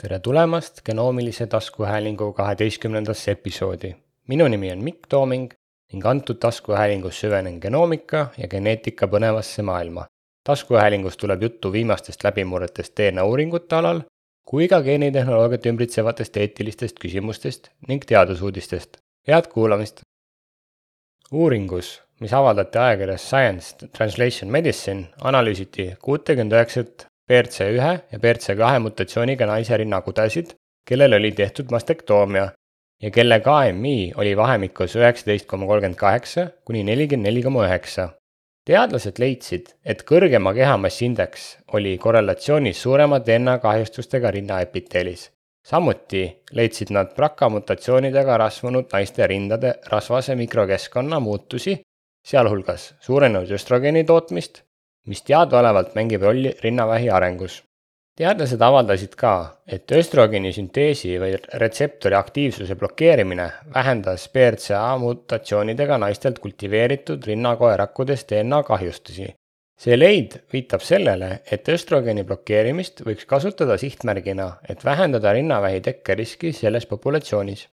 tere tulemast genoomilise taskuhäälingu kaheteistkümnendasse episoodi. minu nimi on Mikk Tooming ning antud taskuhäälingus süvenen genoomika ja geneetika põnevasse maailma. taskuhäälingus tuleb juttu viimastest läbimurretest DNA uuringute alal kui ka geenitehnoloogiat ümbritsevatest eetilistest küsimustest ning teadusuudistest. head kuulamist! uuringus, mis avaldati ajakirjas Science Translation Medicine, analüüsiti kuutekümmet üheksat BRC1 ja BRC2 mutatsiooniga naise rinnakudesid, kellel oli tehtud mastektoomia ja kelle KMI oli vahemikus üheksateist koma kolmkümmend kaheksa kuni nelikümmend neli koma üheksa. teadlased leidsid, et kõrgema kehamassiindeks oli korrelatsioonis suurema DNA kahjustustega rinnaepiteelis. samuti leidsid nad BRCA mutatsioonidega rasvunud naiste rindade rasvase mikrokeskkonna muutusi, sealhulgas suurenenud östrogeeni tootmist mis teadaolevalt mängib rolli rinnavähi arengus. teadlased avaldasid ka, et östrogeeni sünteesi või retseptori aktiivsuse blokeerimine vähendas BRCA mutatsioonidega naistelt kultiveeritud rinnakoerakkudes DNA kahjustusi. see leid viitab sellele, et östrogeeni blokeerimist võiks kasutada sihtmärgina, et vähendada rinnavähi tekkeriski selles populatsioonis.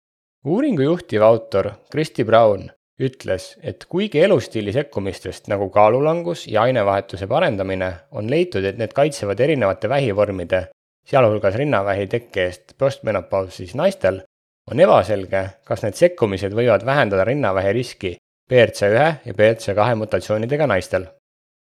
uuringu juhtiv autor Kristi Brown ütles, et kuigi elustiili sekkumistest nagu kaalulangus ja ainevahetuse parendamine on leitud, et need kaitsevad erinevate vähivormide, sealhulgas rinnavähi tekke eest postmenopausis naistel, on ebaselge, kas need sekkumised võivad vähendada rinnavähi riski BRC1 ja BRC2 mutatsioonidega naistel.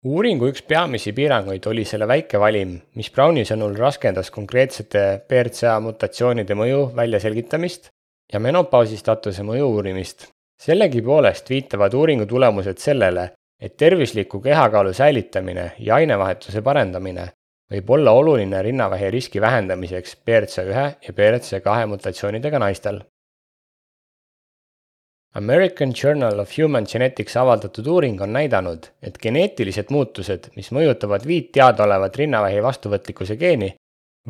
uuringu üks peamisi piiranguid oli selle väike valim, mis Browni sõnul raskendas konkreetsete BRCA mutatsioonide mõju väljaselgitamist ja menopausi staatuse mõju uurimist sellegipoolest viitavad uuringu tulemused sellele, et tervisliku kehakaalu säilitamine ja ainevahetuse parendamine võib olla oluline rinnavähi riski vähendamiseks BRCA1 ja BRCA2 mutatsioonidega naistel. American Journal of Human Genetics avaldatud uuring on näidanud, et geneetilised muutused, mis mõjutavad viit teadaolevat rinnavähi vastuvõtlikkuse geeni,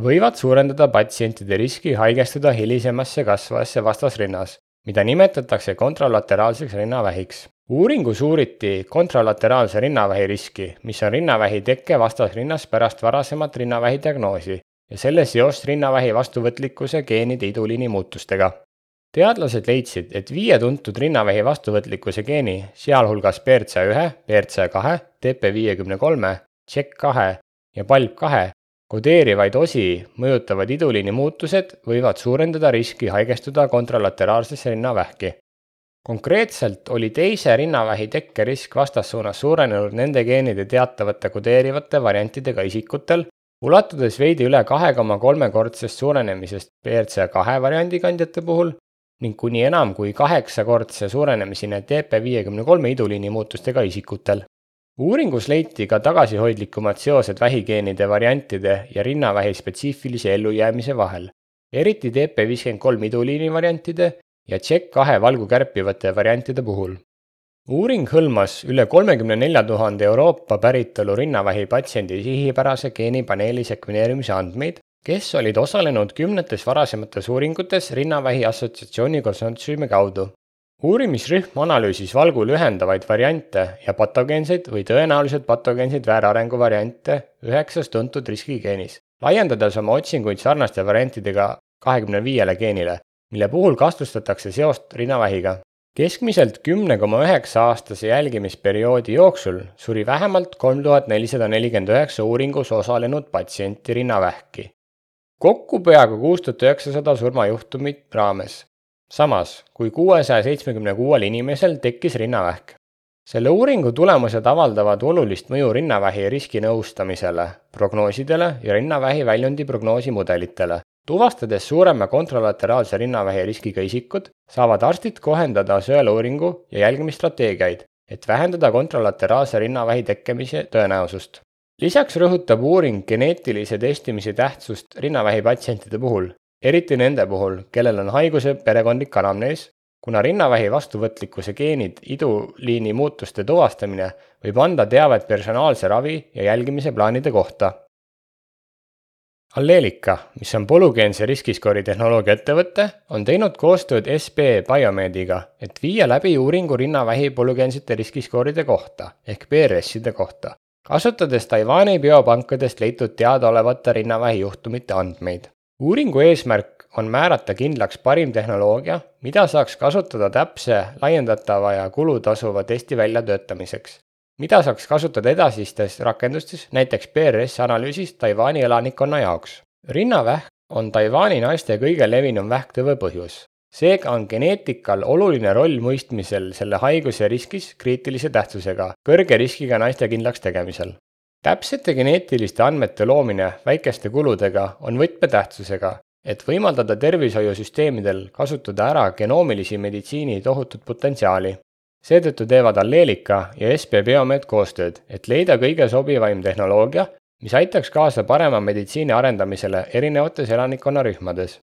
võivad suurendada patsientide riski haigestuda hilisemasse kasvavasse vastasrinnas mida nimetatakse kontralateraalseks rinnavähiks. uuringus uuriti kontralateraalse rinnavähi riski, mis on rinnavähi tekke vastasrinnas pärast varasemat rinnavähi diagnoosi ja selle seost rinnavähi vastuvõtlikkuse geenide iduliini muutustega. teadlased leidsid, et viie tuntud rinnavähi vastuvõtlikkuse geeni, sealhulgas BRCA1, BRCA2, TP53, CHEK2 ja PALB2 kodeerivaid osi mõjutavad iduliini muutused võivad suurendada riski haigestuda kontralateraalsesse rinnavähki. konkreetselt oli teise rinnavähi tekkerisk vastassuunas suurenenud nende geenide teatavate kodeerivate variantidega isikutel, ulatudes veidi üle kahe koma kolmekordsest suurenemisest BRCA2 variandi kandjate puhul ning kuni enam kui kaheksakordse suurenemiseni TP53 iduliini muutustega isikutel uuringus leiti ka tagasihoidlikumad seosed vähigeenide variantide ja rinnavähi spetsiifilise ellujäämise vahel, eriti TP53 iduliini variantide ja CHEK2 valgu kärpivate variantide puhul. uuring hõlmas üle kolmekümne nelja tuhande Euroopa päritolu rinnavähi patsiendi sihipärase geenipaneeli sekveneerimise andmeid, kes olid osalenud kümnetes varasemates uuringutes rinnavähi assotsiatsiooni konsortsiumi kaudu uurimisrühm analüüsis valgu lühendavaid variante ja patogeenseid või tõenäoliselt patogeenseid väärarengu variante üheksas tuntud riskigeenis, laiendades oma otsinguid sarnaste variantidega kahekümne viiele geenile, mille puhul kahtlustatakse seost rinnavähiga. keskmiselt kümne koma üheksa aastase jälgimisperioodi jooksul suri vähemalt kolm tuhat nelisada nelikümmend üheksa uuringus osalenud patsienti rinnavähki. kokku peaaegu kuus tuhat üheksasada surmajuhtumit raames samas kui kuuesaja seitsmekümne kuuel inimesel tekkis rinnavähk. selle uuringu tulemused avaldavad olulist mõju rinnavähi riskinõustamisele, prognoosidele ja rinnavähi väljundi prognoosimudelitele. tuvastades suurema kontralateraalse rinnavähi riskiga isikud, saavad arstid kohendada sõeluuringu ja jälgimisstrateegiaid, et vähendada kontralateraalse rinnavähi tekkemise tõenäosust lisaks rõhutab uuring geneetilise testimise tähtsust rinnavähi patsientide puhul, eriti nende puhul, kellel on haiguse perekondlik anamnees, kuna rinnavähi vastuvõtlikkuse geenid iduliini muutuste tuvastamine võib anda teavet personaalse ravi ja jälgimise plaanide kohta. Alleelika, mis on polügeense riskiskoori tehnoloogia ettevõte, on teinud koostööd SB Biomediga, et viia läbi uuringu rinnavähi polügeensete riskiskooride kohta ehk PRS-ide kohta, kasutades Taiwan'i biopankadest leitud teadaolevate rinnavähi juhtumite andmeid uuringu eesmärk on määrata kindlaks parim tehnoloogia, mida saaks kasutada täpse, laiendatava ja kulutasuva testi väljatöötamiseks. mida saaks kasutada edasistes rakendustes, näiteks PRS analüüsis Taiwan'i elanikkonna jaoks. rinnavähk on Taiwan'i naiste kõige levinum vähktõve põhjus. seega on geneetikal oluline roll mõistmisel selle haiguse riskis kriitilise tähtsusega, kõrge riskiga naiste kindlaks tegemisel täpsete geneetiliste andmete loomine väikeste kuludega on võtmetähtsusega, et võimaldada tervishoiusüsteemidel kasutada ära genoomilisi meditsiini tohutut potentsiaali. seetõttu teevad Alleelika ja SB Biomed koostööd, et leida kõige sobivaim tehnoloogia, mis aitaks kaasa parema meditsiini arendamisele erinevates elanikkonnarühmades.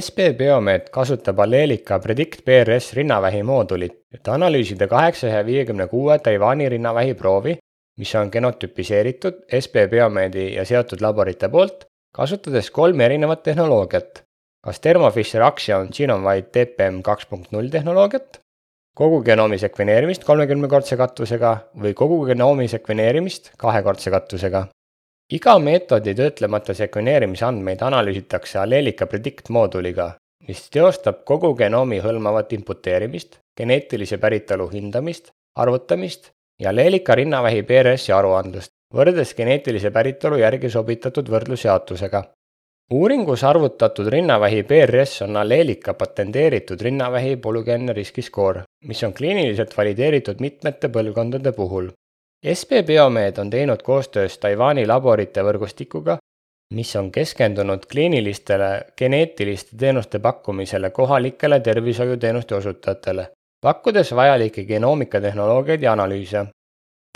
SB Biomed kasutab Alleelika Predict PRS rinnavähi moodulit, et analüüsida kaheksasaja viiekümne kuue Taiwan'i rinnavähi proovi mis on genotüpiseeritud SB Biomeedi ja seotud laborite poolt, kasutades kolme erinevat tehnoloogiat. kas Thermo Fisher Axion Genome-wide TPM kaks punkt null tehnoloogiat, kogu genoomi sekveneerimist kolmekümnekordse katvusega või kogu genoomi sekveneerimist kahekordse katvusega. iga meetodi töötlemata sekveneerimise andmeid analüüsitakse Allelica Predict mooduliga, mis teostab kogu genoomi hõlmavat imputeerimist, geneetilise päritolu hindamist, arvutamist ja Leelika rinnavähi PRS-i aruandlust, võrreldes geneetilise päritolu järgi sobitatud võrdlusjaotusega. uuringus arvutatud rinnavähi PRS on Alleelika patenteeritud rinnavähi polügeenne riskiskoor, mis on kliiniliselt valideeritud mitmete põlvkondade puhul. SB Biomed on teinud koostöös Taiwan'i laborite võrgustikuga, mis on keskendunud kliinilistele geneetiliste teenuste pakkumisele kohalikele tervishoiuteenuste osutajatele pakkudes vajalikke genoomikatehnoloogiaid ja analüüse.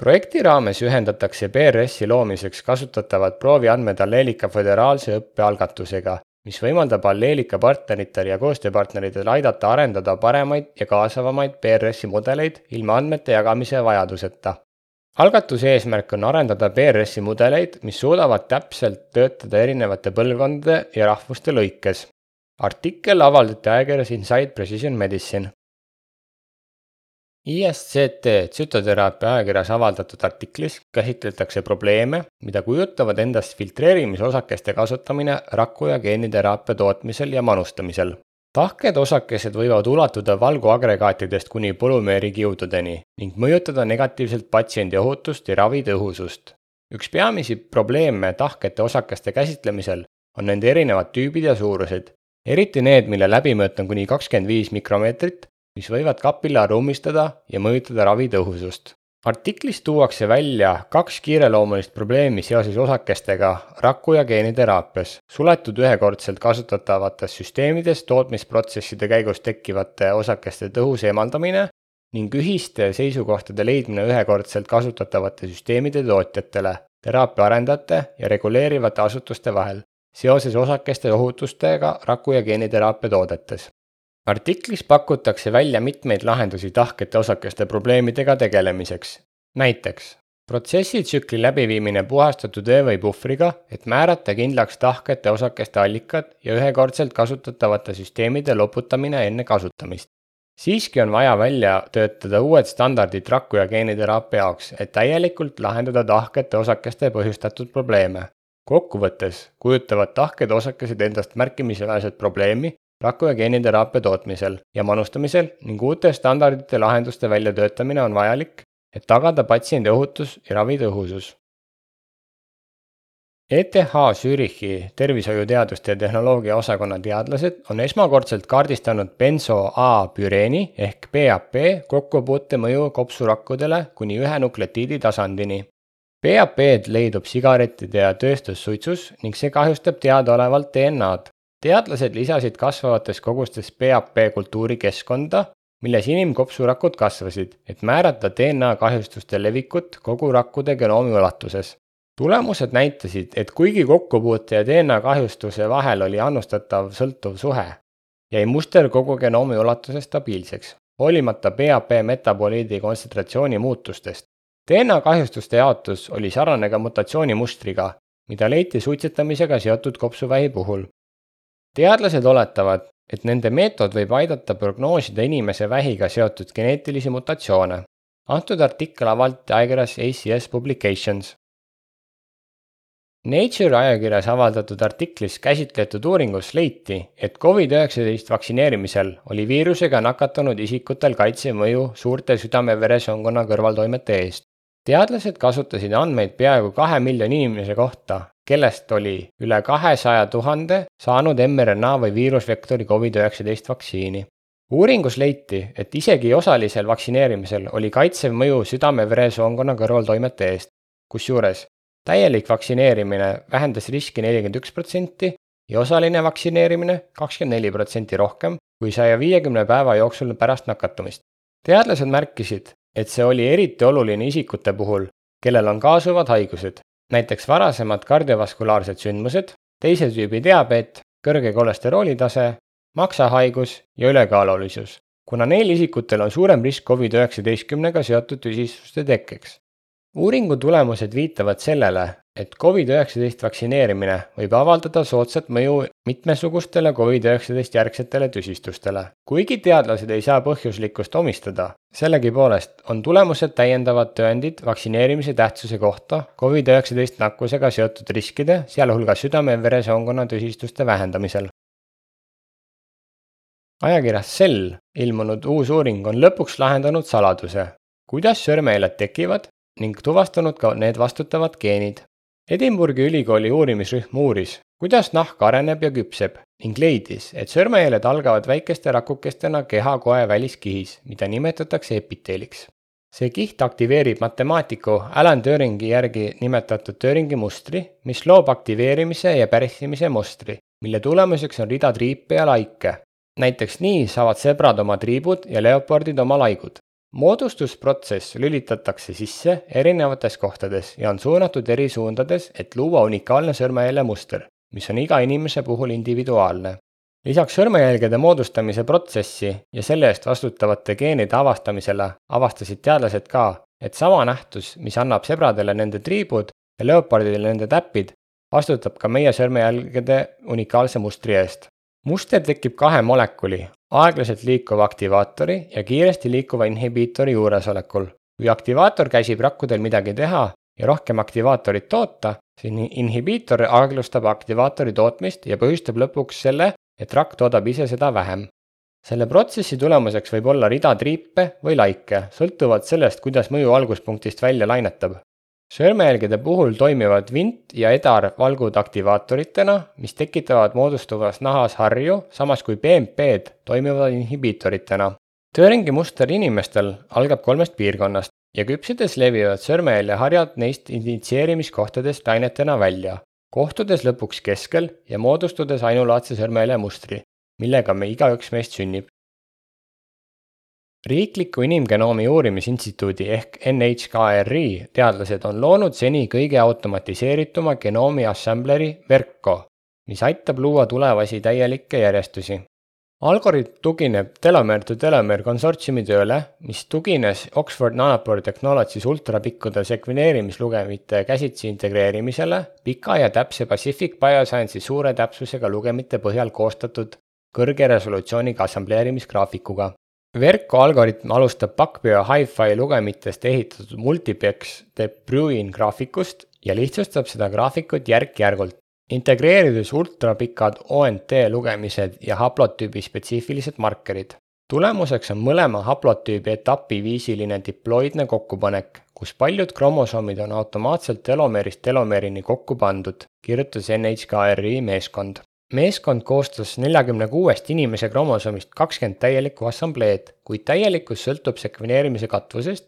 projekti raames ühendatakse PRS-i loomiseks kasutatavad prooviandmed Alleelika föderaalse õppe algatusega, mis võimaldab Alleelika partneritel ja koostööpartneritel aidata arendada paremaid ja kaasavamaid PRS-i mudeleid ilma andmete jagamise vajaduseta algatuse eesmärk on arendada PRS-i mudeleid, mis suudavad täpselt töötada erinevate põlvkondade ja rahvuste lõikes. artikkel avaldati ajakirjas Inside Precision Medicine. ISCT tsütoteraapia ajakirjas avaldatud artiklis käsitletakse probleeme, mida kujutavad endast filtreerimisosakeste kasutamine raku- ja geeniteraapia tootmisel ja manustamisel. tahked osakesed võivad ulatuda valguagregaatidest kuni polümeerikiududeni ning mõjutada negatiivselt patsiendi ohutust ja ravi tõhusust. üks peamisi probleeme tahkete osakeste käsitlemisel on nende erinevad tüübid ja suurused, eriti need, mille läbimõõt on kuni kakskümmend viis mikromeetrit mis võivad kapillaare ummistada ja mõjutada ravi tõhusust. artiklis tuuakse välja kaks kiireloomulist probleemi seoses osakestega raku- ja geeniteraapias, suletud ühekordselt kasutatavates süsteemides tootmisprotsesside käigus tekkivate osakeste tõhus eemaldamine ning ühiste seisukohtade leidmine ühekordselt kasutatavate süsteemide tootjatele, teraapia arendajate ja reguleerivate asutuste vahel seoses osakeste ohutustega raku- ja geeniteraapia toodetes artiklis pakutakse välja mitmeid lahendusi tahkete osakeste probleemidega tegelemiseks. näiteks protsessitsükli läbiviimine puhastatud veevõipuhvriga, et määrata kindlaks tahkete osakeste allikad ja ühekordselt kasutatavate süsteemide loputamine enne kasutamist. siiski on vaja välja töötada uued standardid raku- ja geeniteraapia jaoks, et täielikult lahendada tahkete osakeste põhjustatud probleeme. kokkuvõttes kujutavad tahked osakesed endast märkimisväärset probleemi raku- ja geeniteraapia tootmisel ja manustamisel ning uute standardite lahenduste väljatöötamine on vajalik, et tagada patsiendi ohutus ja ravi tõhusus. ETH Zürichi tervishoiuteaduste ja tehnoloogia osakonna teadlased on esmakordselt kaardistanud benso A-püreeni ehk BAP kokkupuute mõju kopsurakkudele kuni ühe nukleotiidi tasandini. BAP-d leidub sigarettide ja tööstussuitsus ning see kahjustab teadaolevalt DNA-d teadlased lisasid kasvavates kogustes PAP kultuuri keskkonda, milles inimkopsurakud kasvasid, et määrata DNA kahjustuste levikut kogu rakkude genoomi ulatuses. tulemused näitasid, et kuigi kokkupuute ja DNA kahjustuse vahel oli annustatav sõltuv suhe, jäi muster kogu genoomi ulatuses stabiilseks, hoolimata PAP metaboliidi kontsentratsiooni muutustest. DNA kahjustuste jaotus oli sarnane ka mutatsioonimustriga, mida leiti suitsetamisega seotud kopsuvähi puhul teadlased oletavad, et nende meetod võib aidata prognoosida inimese vähiga seotud geneetilisi mutatsioone. antud artikkel avaldati ajakirjas ACS Publications. Nature ajakirjas avaldatud artiklis käsitletud uuringus leiti, et Covid-19 vaktsineerimisel oli viirusega nakatunud isikutel kaitsev mõju suurte südame-veresoonkonna kõrvaltoimete eest. Teadlased kasutasid andmeid peaaegu kahe miljoni inimese kohta, kellest oli üle kahesaja tuhande saanud mRNA või viirusvektori Covid-19 vaktsiini. uuringus leiti, et isegi osalisel vaktsineerimisel oli kaitsev mõju südame-veresoonkonna kõrvaltoimete eest, kusjuures täielik vaktsineerimine vähendas riski nelikümmend üks protsenti ja osaline vaktsineerimine kakskümmend neli protsenti rohkem kui saja viiekümne päeva jooksul pärast nakatumist. teadlased märkisid, et see oli eriti oluline isikute puhul, kellel on kaasuvad haigused, näiteks varasemad kardiovaskulaarsed sündmused, teise tüübi diabeet, kõrge kolesterooli tase, maksahaigus ja ülekaalulisus, kuna neil isikutel on suurem risk Covid-19-ga seotud tüsistuste tekkeks. Uuringu tulemused viitavad sellele, et Covid-19 vaktsineerimine võib avaldada soodsat mõju mitmesugustele Covid-19 järgsetele tüsistustele. kuigi teadlased ei saa põhjuslikkust omistada, sellegipoolest on tulemused täiendavad tõendid vaktsineerimise tähtsuse kohta Covid-19 nakkusega seotud riskide, sealhulgas südame-veresoonkonna tüsistuste vähendamisel. ajakirjas Cell ilmunud uus uuring on lõpuks lahendanud saladuse, kuidas sõrmejäljed tekivad ning tuvastanud ka need vastutavad geenid. Edinburghi ülikooli uurimisrühm uuris, kuidas nahk areneb ja küpseb ning leidis, et sõrmejäljed algavad väikeste rakukestena kehakoe väliskihis, mida nimetatakse epiteeliks. see kiht aktiveerib matemaatiku Alan Turingi järgi nimetatud Turingi mustri, mis loob aktiveerimise ja pärssimise mustri, mille tulemuseks on rida triipe ja laike. näiteks nii saavad sebrad oma triibud ja leopardid oma laigud moodustusprotsess lülitatakse sisse erinevates kohtades ja on suunatud eri suundades, et luua unikaalne sõrmejäljemuster, mis on iga inimese puhul individuaalne. lisaks sõrmejälgede moodustamise protsessi ja selle eest vastutavate geenide avastamisele avastasid teadlased ka, et sama nähtus, mis annab sebradele nende triibud ja leopardidele nende täpid, vastutab ka meie sõrmejälgede unikaalse mustri eest. Muster tekib kahe molekuli, aeglaselt liikuva aktivaatori ja kiiresti liikuva inhibiitori juuresolekul. kui aktivaator käsib rakkudel midagi teha ja rohkem aktivaatorit toota, siis inhibiitor aeglustab aktivaatori tootmist ja põhjustab lõpuks selle, et rakk toodab ise seda vähem. selle protsessi tulemuseks võib olla rida triipe või laike, sõltuvalt sellest, kuidas mõju alguspunktist välja lainetab sõrmejälgede puhul toimivad vint ja edar valgud aktivaatoritena, mis tekitavad moodustuvas nahas harju, samas kui BMP-d toimivad inhibiitoritena. Turingi muster inimestel algab kolmest piirkonnast ja küpsedes levivad sõrmejäljeharjad neist initsieerimiskohtadest lainetena välja, kohtudes lõpuks keskel ja moodustudes ainulaadse sõrmejäljemustri, millega me igaüks meist sünnib riikliku Inimgenoomi Uurimisinstituudi ehk NHKRI teadlased on loonud seni kõige automatiseerituma genoomi assembleri Verco, mis aitab luua tulevasi täielikke järjestusi. algoritm tugineb telomere to telomere konsortsiumi tööle, mis tugines Oxford Nanopore Technologies ultrapikkude sekveneerimislugemite käsitsi integreerimisele pika ja täpse Pacific Bioscience'i suure täpsusega lugemite põhjal koostatud kõrge resolutsiooniga assambleerimisgraafikuga Verko algoritm alustab Backbio Hi-Fi lugemitest ehitatud multiplex de Bruin graafikust ja lihtsustab seda graafikut järk-järgult, integreerides ultrapikad ONT lugemised ja haplotüübi spetsiifilised markerid. tulemuseks on mõlema haplotüübi etapiviisiline diploidne kokkupanek, kus paljud kromosoomid on automaatselt telomeerist telomeerini kokku pandud, kirjutas NHKRI meeskond meeskond koostas neljakümne kuuest inimese kromosoomist kakskümmend täielikku assambleed, kuid täielikkus sõltub sekveneerimise katvusest,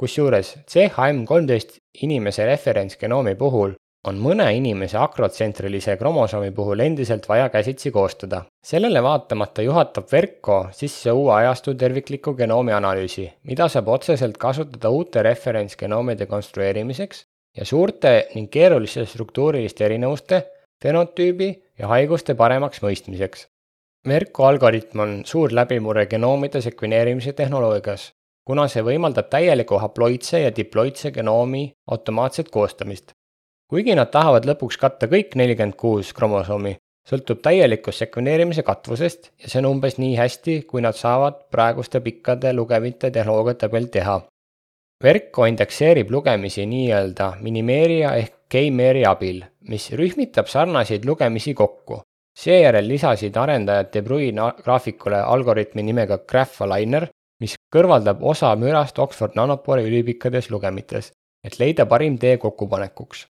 kusjuures CHM kolmteist inimese referentsgenoomi puhul on mõne inimese akrotsentralise kromosoomi puhul endiselt vaja käsitsi koostada. sellele vaatamata juhatab Verko sisse uue ajastu tervikliku genoomi analüüsi, mida saab otseselt kasutada uute referentsgenoomide konstrueerimiseks ja suurte ning keeruliste struktuuriliste erinevuste fenotüübi ja haiguste paremaks mõistmiseks. Merko algoritm on suur läbimurre genoomide sekveneerimise tehnoloogias, kuna see võimaldab täieliku haploidse ja diploidse genoomi automaatset koostamist. kuigi nad tahavad lõpuks katta kõik nelikümmend kuus kromosoomi, sõltub täielikkus sekveneerimise katvusest ja see on umbes nii hästi, kui nad saavad praeguste pikkade lugemite tehnoloogiate peal teha. Verko indekseerib lugemisi nii-öelda minimeerija ehk K-Meri abil, mis rühmitab sarnaseid lugemisi kokku. seejärel lisasid arendajad De Bruyne graafikule algoritmi nimega Graph-Aligner, mis kõrvaldab osa mürast Oxford Nanopore ülipikkades lugemites, et leida parim tee kokkupanekuks.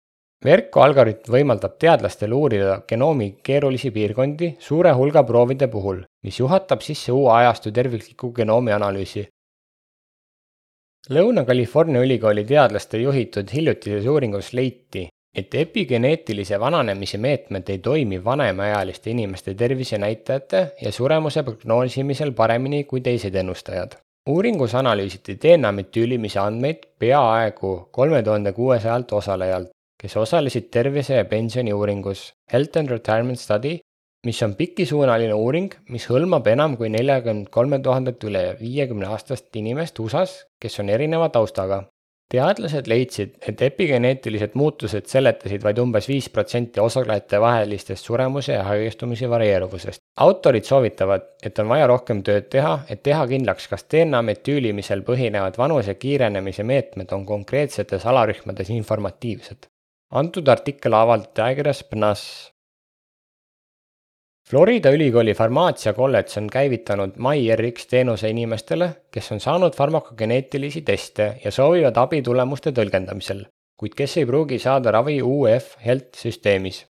Verko algoritm võimaldab teadlastel uurida genoomi keerulisi piirkondi suure hulga proovide puhul, mis juhatab sisse uue ajastu tervikliku genoomi analüüsi. Lõuna-California ülikooli teadlaste juhitud hiljutises uuringus leiti, et epigeneetilise vananemise meetmed ei toimi vanemaealiste inimeste tervisenäitajate ja suremuse prognoosimisel paremini kui teised ennustajad. uuringus analüüsiti DNA metüülimise andmeid peaaegu kolme tuhande kuuesajalt osalejalt, kes osalesid tervise ja pensioni uuringus Health and Retirement Study, mis on pikisuunaline uuring, mis hõlmab enam kui neljakümne kolme tuhandet üle viiekümne aastast inimest USA-s, kes on erineva taustaga teadlased leidsid, et epigeneetilised muutused seletasid vaid umbes viis protsenti osalejate vahelistest suremuse ja haigestumise varieeruvusest. autorid soovitavad, et on vaja rohkem tööd teha, et teha kindlaks, kas DNA metüülimisel põhinevad vanuse kiirenemise meetmed on konkreetsetes alarühmades informatiivsed. antud artikkel avaldati ajakirjas PNAS Florida ülikooli farmaatsiakolledž on käivitanud MyRx teenuse inimestele, kes on saanud farmakogeneetilisi teste ja soovivad abi tulemuste tõlgendamisel, kuid kes ei pruugi saada ravi UF Health süsteemis.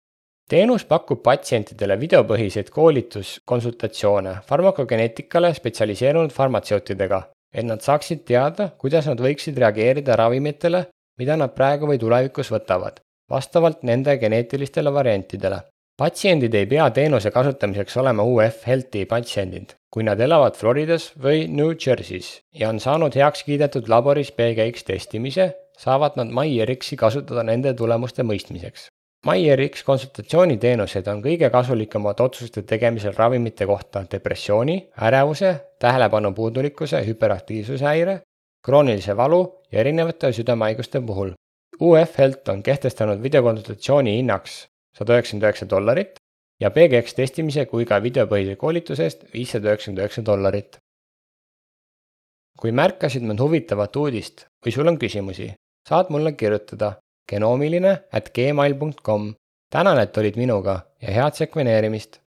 teenus pakub patsientidele videopõhiseid koolituskonsultatsioone farmakogeneetikale spetsialiseerunud farmatseutidega, et nad saaksid teada, kuidas nad võiksid reageerida ravimitele, mida nad praegu või tulevikus võtavad, vastavalt nende geneetilistele variantidele patsiendid ei pea teenuse kasutamiseks olema UF Healthi patsiendid, kui nad elavad Floridas või New Jersey's ja on saanud heaks kiidetud laboris PGX testimise, saavad nad MyRx-i kasutada nende tulemuste mõistmiseks. MyRx konsultatsiooniteenused on kõige kasulikumad otsuste tegemisel ravimite kohta depressiooni, ärevuse, tähelepanu puudulikkuse, hüperaktiivsuse häire, kroonilise valu ja erinevate südamehaiguste puhul. UF Health on kehtestanud videokonsultatsiooni hinnaks sada üheksakümmend üheksa dollarit ja PGX testimise kui ka videopõhise koolituse eest viissada üheksakümmend üheksa dollarit. kui märkasid mõnd huvitavat uudist või sul on küsimusi, saad mulle kirjutada genoomiline at gmail.com. tänan, et olid minuga ja head sekveneerimist!